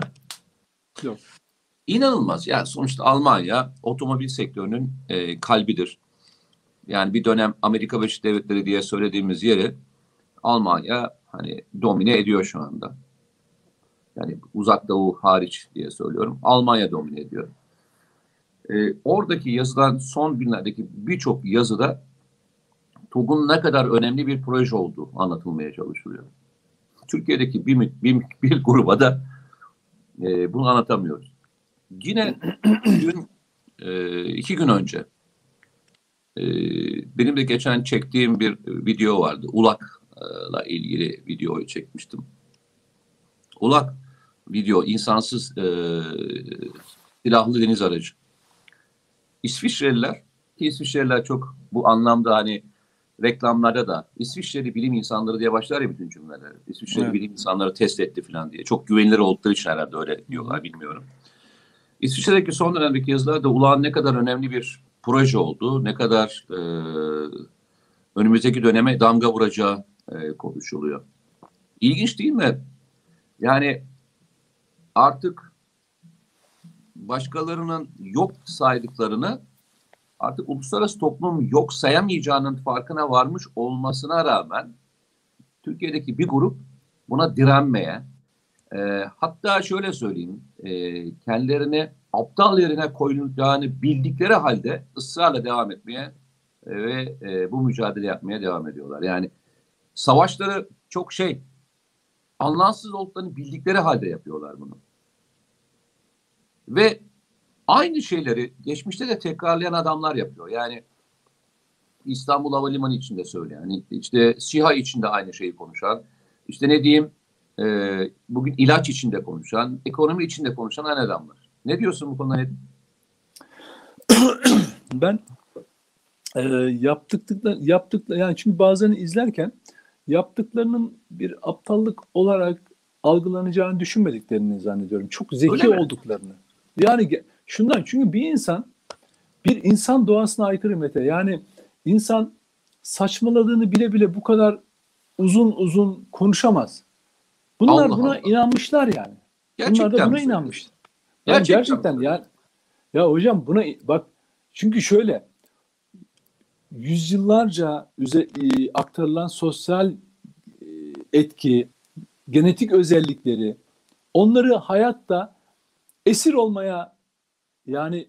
Yok.
İnanılmaz. Yani sonuçta Almanya otomobil sektörünün e, kalbidir. Yani bir dönem Amerika Birleşik Devletleri diye söylediğimiz yeri Almanya hani domine ediyor şu anda. Yani uzak doğu hariç diye söylüyorum. Almanya domine ediyor. E, oradaki yazılan son günlerdeki birçok yazıda TOG'un ne kadar önemli bir proje olduğu anlatılmaya çalışılıyor. Türkiye'deki bir, bir, bir gruba da e, bunu anlatamıyoruz. Yine gün, e, iki gün önce e, benim de geçen çektiğim bir video vardı. Ulak'la ilgili videoyu çekmiştim. Ulak video insansız e, silahlı deniz aracı. İsviçreliler ki İsviçreliler çok bu anlamda hani reklamlarda da İsviçreli bilim insanları diye başlar ya bütün cümleler. İsviçreli
Evet.
bilim insanları test etti falan diye. Çok güvenilir oldukları için herhalde öyle diyorlar bilmiyorum. İsviçre'deki son dönemdeki yazılarda Ulağ'ın ne kadar önemli bir proje olduğu, ne kadar e, önümüzdeki döneme damga vuracağı e, konuşuluyor. İlginç değil mi? Yani artık başkalarının yok saydıklarını artık uluslararası toplum yok sayamayacağının farkına varmış olmasına rağmen Türkiye'deki bir grup buna direnmeye e, hatta şöyle söyleyeyim e, kendilerini aptal yerine koyulacağını bildikleri halde ısrarla devam etmeye e, ve e, bu mücadele yapmaya devam ediyorlar. Yani savaşları çok şey anlamsız olduklarını bildikleri halde yapıyorlar bunu. Ve aynı şeyleri geçmişte de tekrarlayan adamlar yapıyor. Yani İstanbul Havalimanı içinde söyleyen, hani işte SİHA içinde aynı şeyi konuşan, işte ne diyeyim e, bugün ilaç içinde konuşan, ekonomi içinde konuşan aynı adamlar. Ne diyorsun bu konuda?
Ben e, yaptıklıkla yaptıkla yani çünkü bazen izlerken yaptıklarının bir aptallık olarak algılanacağını düşünmediklerini zannediyorum. Çok zeki olduklarını. Yani şundan çünkü bir insan bir insan doğasına aykırı Mete. Yani insan saçmaladığını bile bile bu kadar uzun uzun konuşamaz. Bunlar
Allah
buna
Allah.
inanmışlar yani. Bunlar da buna
söylüyorsun?
inanmış. Yani
Gerçekten
gerçekten,
mi?
ya ya hocam buna bak çünkü şöyle yüzyıllarca üze, e, aktarılan sosyal e, etki, genetik özellikleri onları hayatta esir olmaya yani,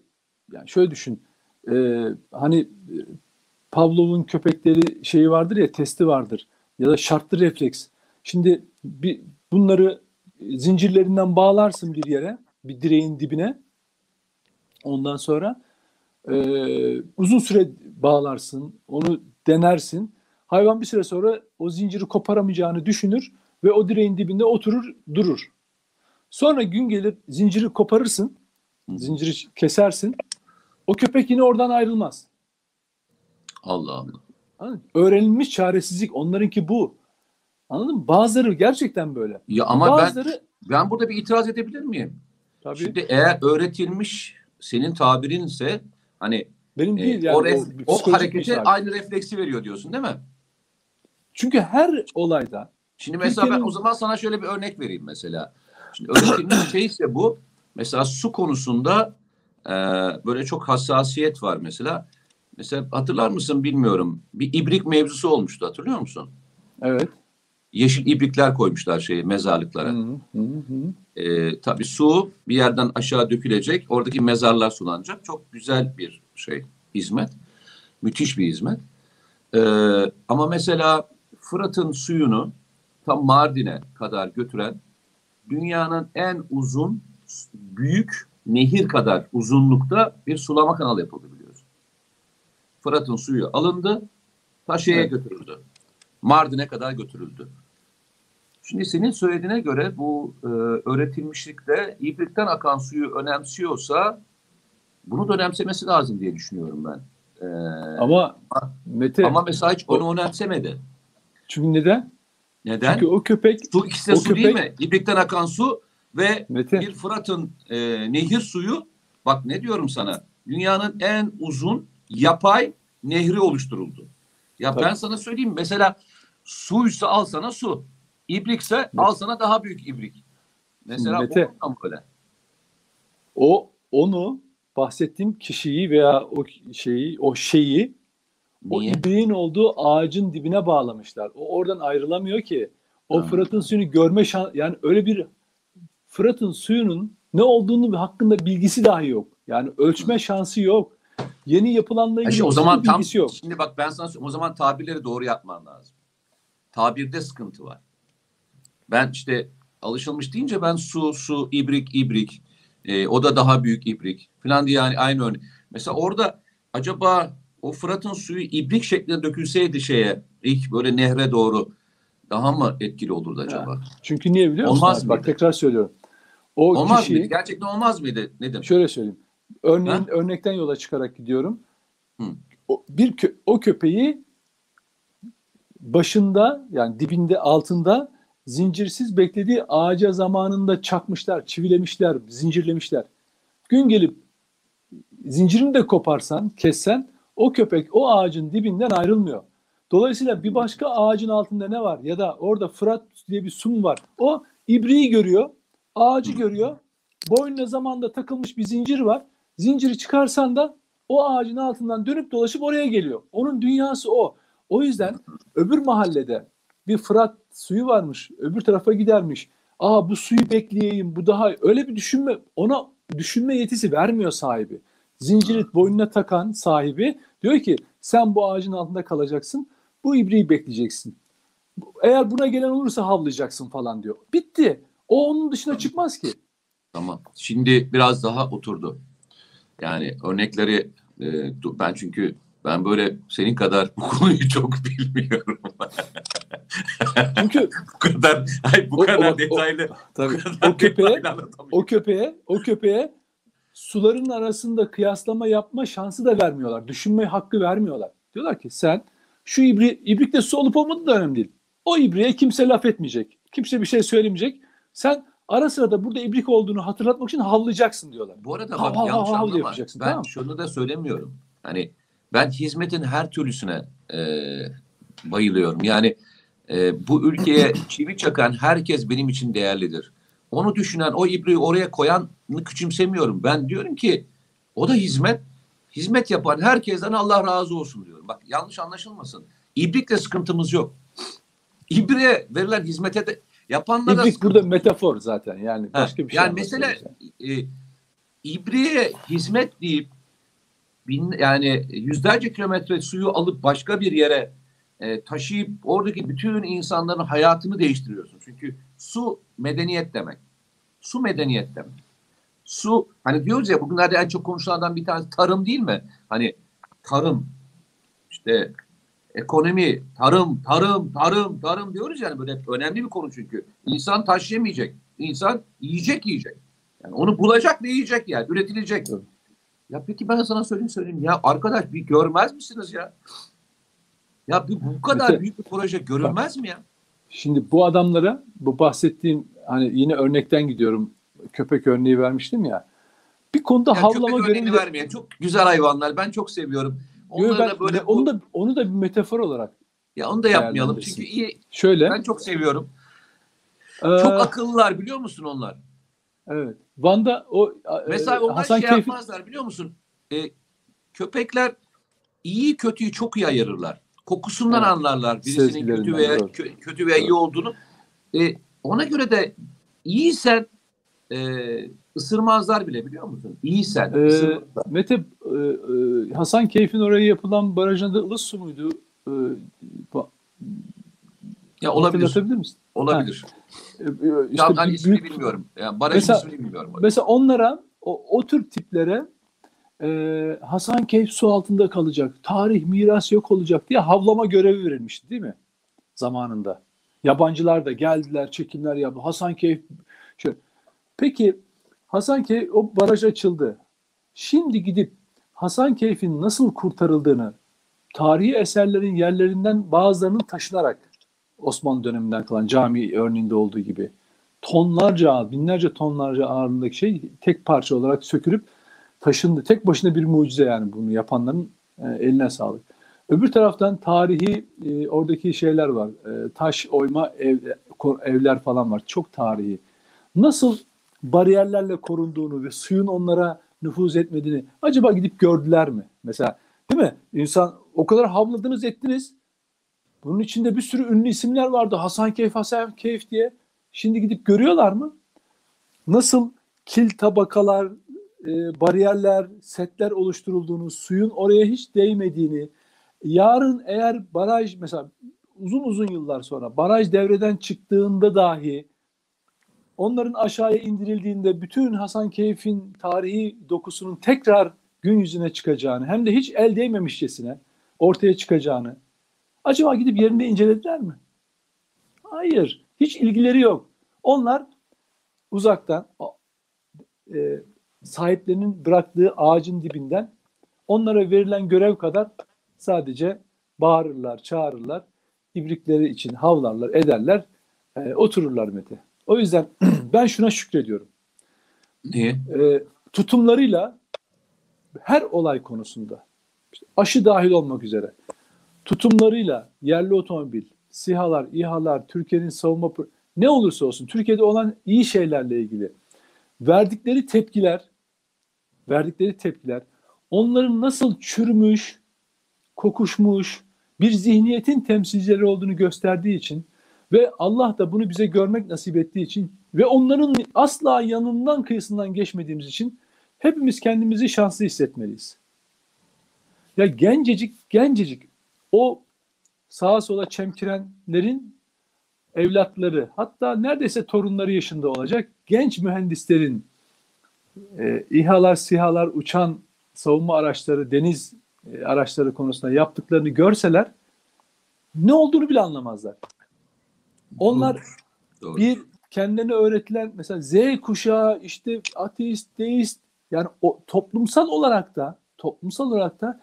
yani şöyle düşün e, hani Pavlov'un köpekleri şeyi vardır ya testi vardır ya da şartlı refleks. Şimdi bir, bunları zincirlerinden bağlarsın bir yere bir direğin dibine ondan sonra e, uzun süre bağlarsın onu denersin hayvan bir süre sonra o zinciri koparamayacağını düşünür ve o direğin dibinde oturur durur. Sonra gün gelir zinciri koparırsın zinciri kesersin o köpek yine oradan ayrılmaz.
Allah Allah.
Anladın? Öğrenilmiş çaresizlik onlarınki bu. Anladın mı? Bazıları gerçekten böyle.
Ya ama ben
Bazıları
ben burada bir itiraz edebilir miyim?
Tabii.
Şimdi eğer öğretilmiş senin tabirinse hani
Benim
e,
değil yani.
o,
o
ref- o
bir
harekete
şey.
aynı refleksi veriyor diyorsun değil mi?
Çünkü her olayda
Şimdi mesela ben o zaman sana şöyle bir örnek vereyim mesela. Şimdi öğretilmiş şey ise bu. Mesela su konusunda e, böyle çok hassasiyet var mesela. Mesela hatırlar mısın bilmiyorum. Bir ibrik mevzusu olmuştu hatırlıyor musun?
evet.
Yeşil ibrikler koymuşlar şey mezarlıklara.
Hı, hı hı.
E, tabii su bir yerden aşağı dökülecek. Oradaki mezarlar sulanacak. Çok güzel bir şey, hizmet. Müthiş bir hizmet. E, ama mesela Fırat'ın suyunu tam Mardin'e kadar götüren dünyanın en uzun, büyük nehir kadar uzunlukta bir sulama kanalı yapıldı biliyorsun. Fırat'ın suyu alındı, Taşya'ya
Evet.
götürüldü. Mardin'e kadar götürüldü. Şimdi senin söylediğine göre bu e, öğretilmişlikte ibrikten akan suyu önemsiyorsa bunu da önemsemesi lazım diye düşünüyorum ben. E,
Ama Mete
ama mesela hiç onu önemsemedi.
çünkü neden?
Neden?
Çünkü o köpek
su ikisi de
o
su değil
köpek-
mi? İbrikten akan su ve
Mete
bir Fırat'ın e, nehir suyu bak ne diyorum sana dünyanın en uzun yapay nehri oluşturuldu. Ya
Tabii.
ben sana söyleyeyim mesela suysa al sana su. İbrikse al sana daha büyük ibrik. Mesela
Mete.
tam böyle.
o onu bahsettiğim kişiyi veya o şeyi o şeyi o
Niye?
ibriğin olduğu ağacın dibine bağlamışlar. O oradan ayrılamıyor ki. O
Ha.
Fırat'ın suyunu görme şan yani öyle bir Fırat'ın suyunun ne olduğunu hakkında bilgisi dahi yok. Yani ölçme şansı yok. Yeni yapılanla
Ha
ilgili
o zaman tam
bilgisi yok.
şimdi bak ben sana o zaman tabirleri doğru yapman lazım. Tabirde sıkıntı var. Ben işte alışılmış deyince ben su su ibrik ibrik e, o da daha büyük ibrik falan diye yani aynı örnek. Mesela orada acaba o Fırat'ın suyu ibrik şeklinde dökülseydi şeye ilk böyle nehre doğru daha mı etkili olurdu acaba?
Çünkü niye biliyor musun?
Olmaz
abi? Bak tekrar söylüyorum. O
olmaz
kişi
mıydı? Gerçekten olmaz mıydı? Nedim?
şöyle söyleyeyim. Örneğin
Ha?
örnekten yola çıkarak gidiyorum.
Hı.
O, bir kö- o köpeği başında yani dibinde altında zincirsiz beklediği ağaca zamanında çakmışlar, çivilemişler, zincirlemişler. Gün gelip zincirini de koparsan, kessen o köpek o ağacın dibinden ayrılmıyor. Dolayısıyla bir başka ağacın altında ne var ya da orada Fırat diye bir su mu var? O ibriği görüyor, ağacı görüyor. Boynuna zamanda takılmış bir zincir var. Zinciri çıkarsan da o ağacın altından dönüp dolaşıp oraya geliyor. Onun dünyası o. O yüzden öbür mahallede bir Fırat suyu varmış. Öbür tarafa gidermiş. Aa bu suyu bekleyeyim. Bu daha öyle bir düşünme ona düşünme yetisi vermiyor sahibi. Zinciri boynuna takan sahibi diyor ki sen bu ağacın altında kalacaksın. Bu ibriği bekleyeceksin. Eğer buna gelen olursa havlayacaksın falan diyor. Bitti. O onun dışına çıkmaz ki.
Tamam. Şimdi biraz daha oturdu. Yani örnekleri e, ben çünkü ben böyle senin kadar bu konuyu çok bilmiyorum.
Çünkü
bu kadar ay bu
O-
kadar
o-
detaylı.
tabii,
bu kadar
o köpeğe o köpeğe o köpeğe suların arasında kıyaslama yapma şansı da vermiyorlar. Düşünme hakkı vermiyorlar. Diyorlar ki sen şu ibri, ibrikte su olup olmadığı da önemli değil. O ibriğe kimse laf etmeyecek. Kimse bir şey söylemeyecek. Sen ara sırada burada ibrik olduğunu hatırlatmak için havlayacaksın diyorlar.
Bu arada
Hav
bak
hav
yanlış
hav
anlama.
yapacaksın,
Ben
tamam
şunu da söylemiyorum. Hani ben hizmetin her türlüsüne e, bayılıyorum. Yani e, bu ülkeye çivi çakan herkes benim için değerlidir. Onu düşünen, o ibriği oraya koyanı küçümsemiyorum. Ben diyorum ki o da hizmet. Hizmet yapan herkesten Allah razı olsun diyorum. Bak yanlış anlaşılmasın. İbrikle sıkıntımız yok. İbriğe verilen hizmete de yapanlara
İbrik burada metafor zaten. Yani
Ha,
başka bir şey
yani mesela e, ibriğe hizmet deyip bin, yani yüzlerce kilometre suyu alıp başka bir yere e, taşıyıp oradaki bütün insanların hayatını değiştiriyorsun. Çünkü su medeniyet demek. Su medeniyet demek. Su hani diyoruz ya bugünlerde en çok konuşulanlardan bir tanesi tarım değil mi? Hani tarım işte ekonomi, tarım, tarım, tarım, tarım diyoruz yani böyle önemli bir konu çünkü. İnsan taşıyamayacak. İnsan yiyecek yiyecek. Yani onu bulacak ve yiyecek yani. Üretilecek.
Evet.
Ya peki ben sana söyleyeyim söyleyeyim. Ya arkadaş bir görmez misiniz ya? Ya bir, bu kadar
Mete,
büyük bir proje görülmez mi ya?
Şimdi bu adamlara bu bahsettiğim hani yine örnekten gidiyorum. köpek örneği vermiştim ya. Bir konuda
Yani
havlama görevi
vermeyen çok güzel hayvanlar. Ben çok seviyorum. Onları
ben-
da böyle
onu da onu da bir metafor olarak
ya onu da yapmayalım. Çünkü iyi.
şöyle
Ben çok seviyorum.
e,
Çok akıllılar biliyor musun onlar?
evet. Van'da o e,
Mesela onlar
Hasan
şey
Keyfi
yapmazlar biliyor musun? E, köpekler iyi kötüyü çok iyi ayırırlar. Kokusundan
Evet.
anlarlar birisinin kötü veya kö- kötü veya iyi olduğunu. E, ona göre de iyiysen e, ısırmazlar bile biliyor musun? İyiysen
Ee,
ısırmazlar.
Mete e, e, Hasan Keyf'in oraya yapılan barajın adı Ilısu muydu? E, ba-
Ya olabilir.
misin?
Olabilir.
E, e,
Ya
işte
hani
büyük-
ismini bilmiyorum. Yani barajın
Mesela-
ismini bilmiyorum.
Mesela onlara o, o tür tiplere e, Hasan Keyf su altında kalacak, tarih, miras yok olacak diye havlama görevi verilmişti değil mi? Zamanında. Yabancılar da geldiler, çekimler yaptı. Hasan Keyf şöyle. Peki Hasan Keyf o baraj açıldı. Şimdi gidip Hasan Keyf'in nasıl kurtarıldığını tarihi eserlerin yerlerinden bazılarının taşınarak Osmanlı döneminden kalan cami örneğinde olduğu gibi tonlarca, binlerce tonlarca ağırlığındaki şey tek parça olarak sökülüp taşındı. Tek başına bir mucize yani bunu yapanların e, eline sağlık. Öbür taraftan tarihi e, oradaki şeyler var. E, taş oyma ev, evler falan var. Çok tarihi. Nasıl bariyerlerle korunduğunu ve suyun onlara nüfuz etmediğini acaba gidip gördüler mi? Mesela değil mi? İnsan o kadar havladınız ettiniz. Bunun içinde bir sürü ünlü isimler vardı. Hasan Keyf, Hasan Keyf diye. Şimdi gidip görüyorlar mı? Nasıl kil tabakalar, e, bariyerler, setler oluşturulduğunu, suyun oraya hiç değmediğini, yarın eğer baraj mesela uzun uzun yıllar sonra baraj devreden çıktığında dahi onların aşağıya indirildiğinde bütün Hasan Keyf'in tarihi dokusunun tekrar gün yüzüne çıkacağını hem de hiç el değmemişçesine ortaya çıkacağını acaba gidip yerinde incelediler mi? Hayır. Hiç ilgileri yok. Onlar uzaktan e, sahiplerinin bıraktığı ağacın dibinden onlara verilen görev kadar sadece bağırırlar, çağırırlar, ibrikleri için havlarlar, ederler, e, otururlar Mete. O yüzden ben şuna şükrediyorum.
Niye?
E, tutumlarıyla her olay konusunda işte aşı dahil olmak üzere tutumlarıyla yerli otomobil, SİHA'lar, İHA'lar, Türkiye'nin savunma ne olursa olsun Türkiye'de olan iyi şeylerle ilgili verdikleri tepkiler verdikleri tepkiler onların nasıl çürümüş, kokuşmuş bir zihniyetin temsilcileri olduğunu gösterdiği için ve Allah da bunu bize görmek nasip ettiği için ve onların asla yanından kıyısından geçmediğimiz için hepimiz kendimizi şanslı hissetmeliyiz. Ya gencecik gencecik o sağa sola çemkirenlerin evlatları hatta neredeyse torunları yaşında olacak genç mühendislerin e, İHA'lar, SİHA'lar, uçan savunma araçları, deniz e, araçları konusunda yaptıklarını görseler ne olduğunu bile anlamazlar. Onlar
Doğru.
bir kendilerine öğretilen mesela Z kuşağı işte ateist, deist yani o toplumsal olarak da toplumsal olarak da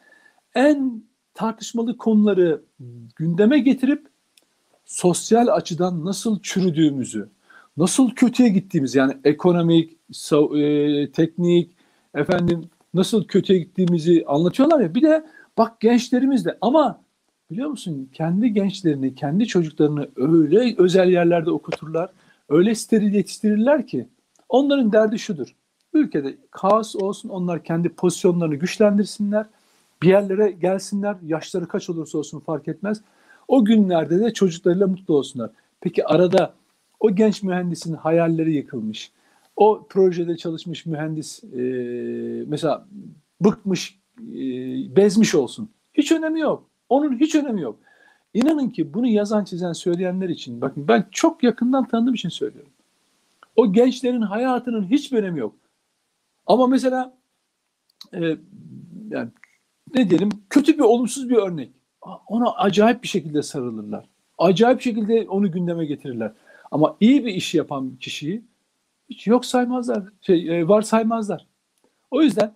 en tartışmalı konuları gündeme getirip sosyal açıdan nasıl çürüdüğümüzü, nasıl kötüye gittiğimiz yani ekonomik, so- e, teknik, efendim nasıl kötüye gittiğimizi anlatıyorlar ya. Bir de bak gençlerimiz de ama biliyor musun kendi gençlerini, kendi çocuklarını öyle özel yerlerde okuturlar, öyle steril yetiştirirler ki onların derdi şudur. Ülkede kaos olsun, onlar kendi pozisyonlarını güçlendirsinler, bir yerlere gelsinler, yaşları kaç olursa olsun fark etmez. O günlerde de çocuklarıyla mutlu olsunlar. Peki arada o genç mühendisin hayalleri yıkılmış. O projede çalışmış mühendis e, mesela bıkmış, e, bezmiş olsun. Hiç önemi yok. Onun hiç önemi yok. İnanın ki bunu yazan çizen söyleyenler için bakın ben çok yakından tanıdığım için söylüyorum. O gençlerin hayatının hiçbir önemi yok. Ama mesela e, yani ne diyelim kötü bir olumsuz bir örnek. Ona acayip bir şekilde sarılırlar. Acayip şekilde onu gündeme getirirler. Ama iyi bir iş yapan kişiyi hiç yok saymazlar. Şey, e, var saymazlar. O yüzden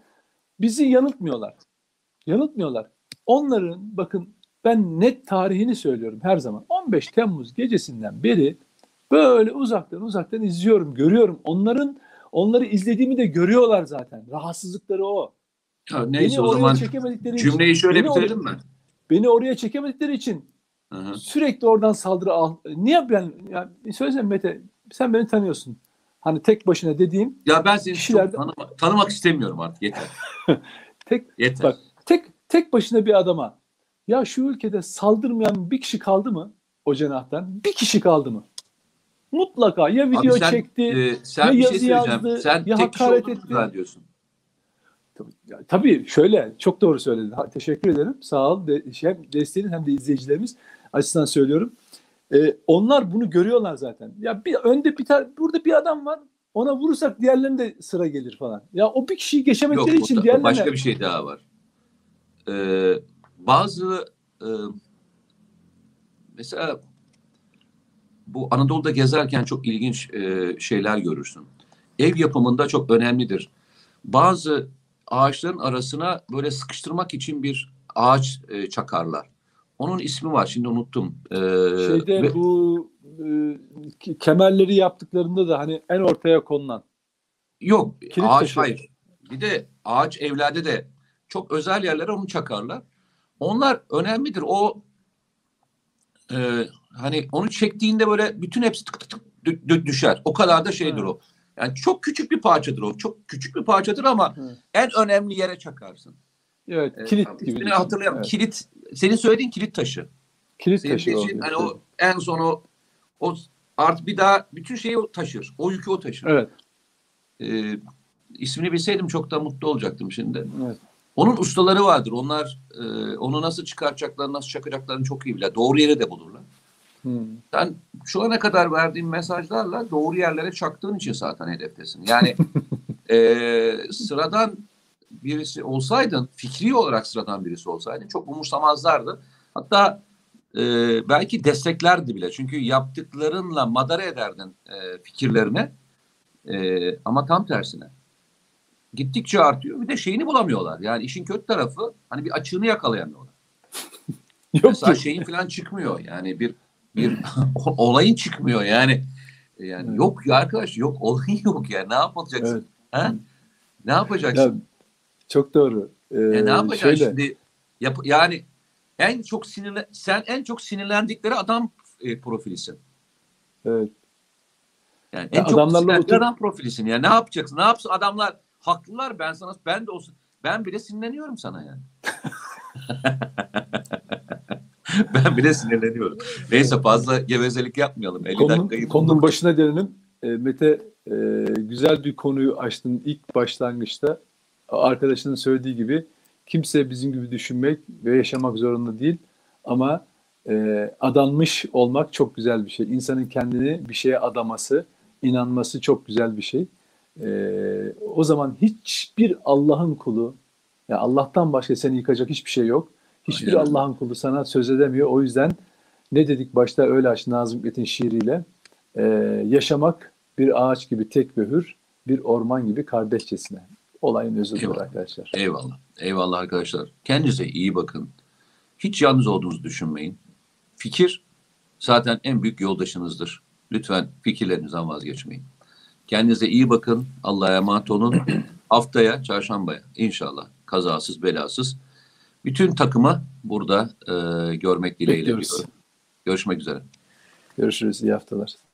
bizi yanıltmıyorlar. Yanıltmıyorlar. Onların bakın ben net tarihini söylüyorum her zaman. 15 Temmuz gecesinden beri böyle uzaktan uzaktan izliyorum, görüyorum. Onların onları izlediğimi de görüyorlar zaten. Rahatsızlıkları o.
Ya
Beni
neyse o
oraya
zaman
çekemedikleri için,
cümleyi şöyle
beni
bitirelim mi?
Beni oraya çekemedikleri için
Hı hı.
sürekli oradan saldırı al. Niye ben yani söylesene Mete sen beni tanıyorsun. Hani tek başına dediğim
Ya ben seni
Kişilerde-
çok tanıma- tanımak istemiyorum artık yeter.
tek
Yeter.
Bak tek başına bir adama ya şu ülkede saldırmayan bir kişi kaldı mı o cenahtan? Bir kişi kaldı mı? Mutlaka ya video
Abi sen,
çekti.
e, sen
ya
bir şey
yazı
söyleyeceğim.
yazdı,
sen
ya
tek
hakaret etti.
diyorsun.
Tabii şöyle çok doğru söyledin. Ha, teşekkür ederim. Sağ ol. De, hem desteğin hem de izleyicilerimiz açısından söylüyorum. Ee, onlar bunu görüyorlar zaten. Ya bir önde bir tane burada bir adam var. Ona vurursak diğerlerine de sıra gelir falan. Ya o bir kişiyi
Yok
geçemedikleri için diğerlerine
başka bir şey daha var. Ee, bazı e, mesela bu Anadolu'da gezerken çok ilginç e, şeyler görürsün. Ev yapımında çok önemlidir. Bazı ağaçların arasına böyle sıkıştırmak için bir ağaç e, çakarlar. Onun ismi var şimdi unuttum. Ee,
şeyde
ve-
bu e, ke- kemerleri yaptıklarında da hani en ortaya konulan.
Yok
Kilit
ağaç
taşı.
hayır. Bir de ağaç evlerde de çok özel yerlere onu çakarlar. Onlar önemlidir. O e, hani onu çektiğinde böyle bütün hepsi tık tık tık dü- dü- düşer. O kadar da şeydir
Evet.
o. Yani çok küçük bir parçadır o. Çok küçük bir parçadır ama
Evet.
en önemli yere çakarsın.
Evet,
Ee,
kilit
tam
gibi.
ismini
düşün.
hatırlayamam.
Evet,
Kilit. Senin söylediğin kilit taşı.
Kilit
Senin
taşı o.
hani o en son o o artık bir daha bütün şeyi o taşır. O yükü o taşır.
Evet,
Ee, ismini bilseydim çok da mutlu olacaktım şimdi.
evet.
Onun ustaları vardır. Onlar e, onu nasıl çıkaracaklarını, nasıl çakacaklarını çok iyi bilir. Doğru yeri de bulurlar.
Hmm.
Sen şu ana kadar verdiğin mesajlarla doğru yerlere çaktığın için zaten hedeftesin. Yani e, sıradan birisi olsaydın, fikri olarak sıradan birisi olsaydın çok umursamazlardı. Hatta e, belki desteklerdi bile. Çünkü yaptıklarınla madara ederdin e, fikirlerine. E, ama tam tersine. Gittikçe artıyor. Bir de şeyini bulamıyorlar. Yani işin kötü tarafı hani bir açığını yakalayamıyorlar.
Yok
Mesela
ki.
şeyin falan çıkmıyor. Yani bir bir olayın çıkmıyor yani. Yani
Evet.
yok ya arkadaş yok olayın yok ya. Ne yapacaksın?
Evet.
Ha? Ne
Ya,
yapacaksın?
çok doğru. Ee,
Ya ne yapacaksın
şöyle,
şimdi? Yap, yani en çok sinirle sen en çok sinirlendikleri adam e, profilisin.
Evet.
Yani
Ya
en çok
adamlarla otur-
adam profilisin. Ya ne yapacaksın? Ne yapsın adamlar haklılar ben sana ben de olsun. Ben bile sinirleniyorum sana yani. ben bile sinirleniyorum. Neyse fazla gevezelik yapmayalım. 50
Konunun,
dakikayı
konunun
bulduk.
başına dönelim. E, Mete e, güzel bir konuyu açtın ilk başlangıçta. Arkadaşının söylediği gibi kimse bizim gibi düşünmek ve yaşamak zorunda değil. Ama e, adanmış olmak çok güzel bir şey. İnsanın kendini bir şeye adaması, inanması çok güzel bir şey. E, o zaman hiçbir Allah'ın kulu, ya Allah'tan başka seni yıkacak hiçbir şey yok. Hiçbir. Allah'ın kulu sana söz edemiyor. O yüzden ne dedik başta öyle aç Nazım Hikmet'in şiiriyle Ee, yaşamak bir ağaç gibi tek ve hür, bir orman gibi kardeşçesine. Olayın özüdür
Eyvallah.
arkadaşlar.
Eyvallah. Eyvallah arkadaşlar. Kendinize iyi bakın. Hiç yalnız olduğunuzu düşünmeyin. Fikir zaten en büyük yoldaşınızdır. Lütfen fikirlerinizden vazgeçmeyin. Kendinize iyi bakın. Allah'a emanet olun. Haftaya, çarşambaya inşallah kazasız belasız bütün takımı burada e, görmek dileğiyle. Görüşmek üzere.
Görüşürüz. İyi haftalar.